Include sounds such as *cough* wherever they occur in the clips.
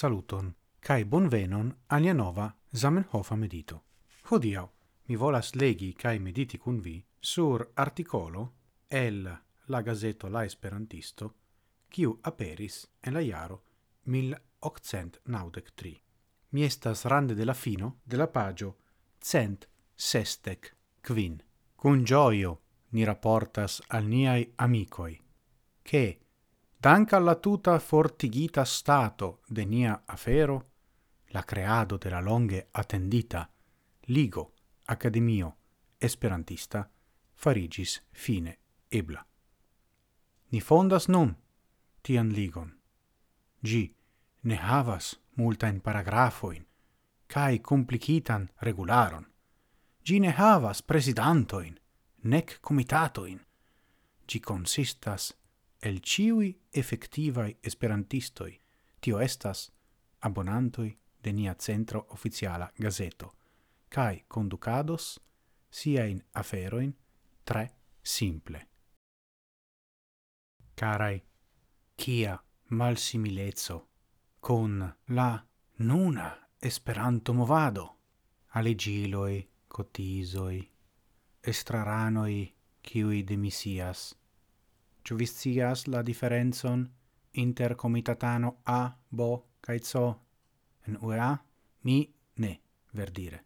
saluton kai bonvenon alia nova Zamenhof medito. Hodiau, mi volas legi kai mediti cun vi sur articolo el la gazeto La Esperantisto kiu aperis en la jaro 1893. Mi estas rande de la fino de la pagio cent sestec quin. Cun gioio ni rapportas al niai amicoi, che dank alla tuta fortigita stato de nia afero, la creado de la longe attendita ligo academio esperantista farigis fine ebla. Ni fondas nun tian ligon. Gi ne havas multa in paragrafoin, cae complicitan regularon. Gi ne havas presidantoin, nec comitatoin. Gi consistas el ciui effectivai esperantistoi, tio estas abonantoi de nia centro oficiala gazeto, cae conducados sia in aferoin tre simple. Carai, kia malsimilezzo con la nuna esperanto movado, alegiloi, cotisoi, estraranoi, ciui demisias, Ĉu viscias la differenzon inter comitatano A, B kaj C en UEA? Mi ne, verdire.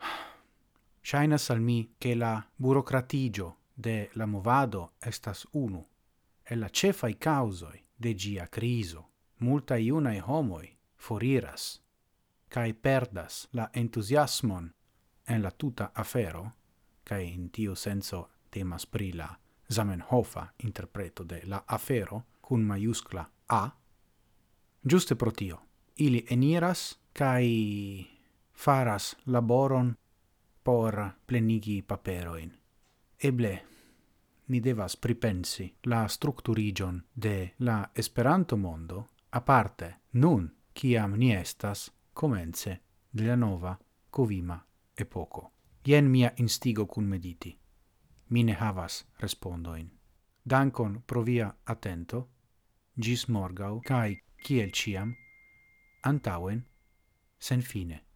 *sighs* Shainas al mi che la burocratigio de la movado estas unu, e la cefai causoi de gia criso, multa iunae homoi foriras, cae perdas la entusiasmon en la tuta afero, cae in tiu senso temas pri la Zamenhofa interpreto de la afero cun maiuscla A, giuste pro tio, ili eniras cae faras laboron por plenigi paperoin. Eble, ni devas pripensi la structurigion de la Esperanto mondo aparte nun ciam ni estas comence de la nova covima epoco. Ien mia instigo cum mediti mi ne havas respondoin. Dankon pro via attento, gis morgau, cae, ciel ciam, antauen, sen fine.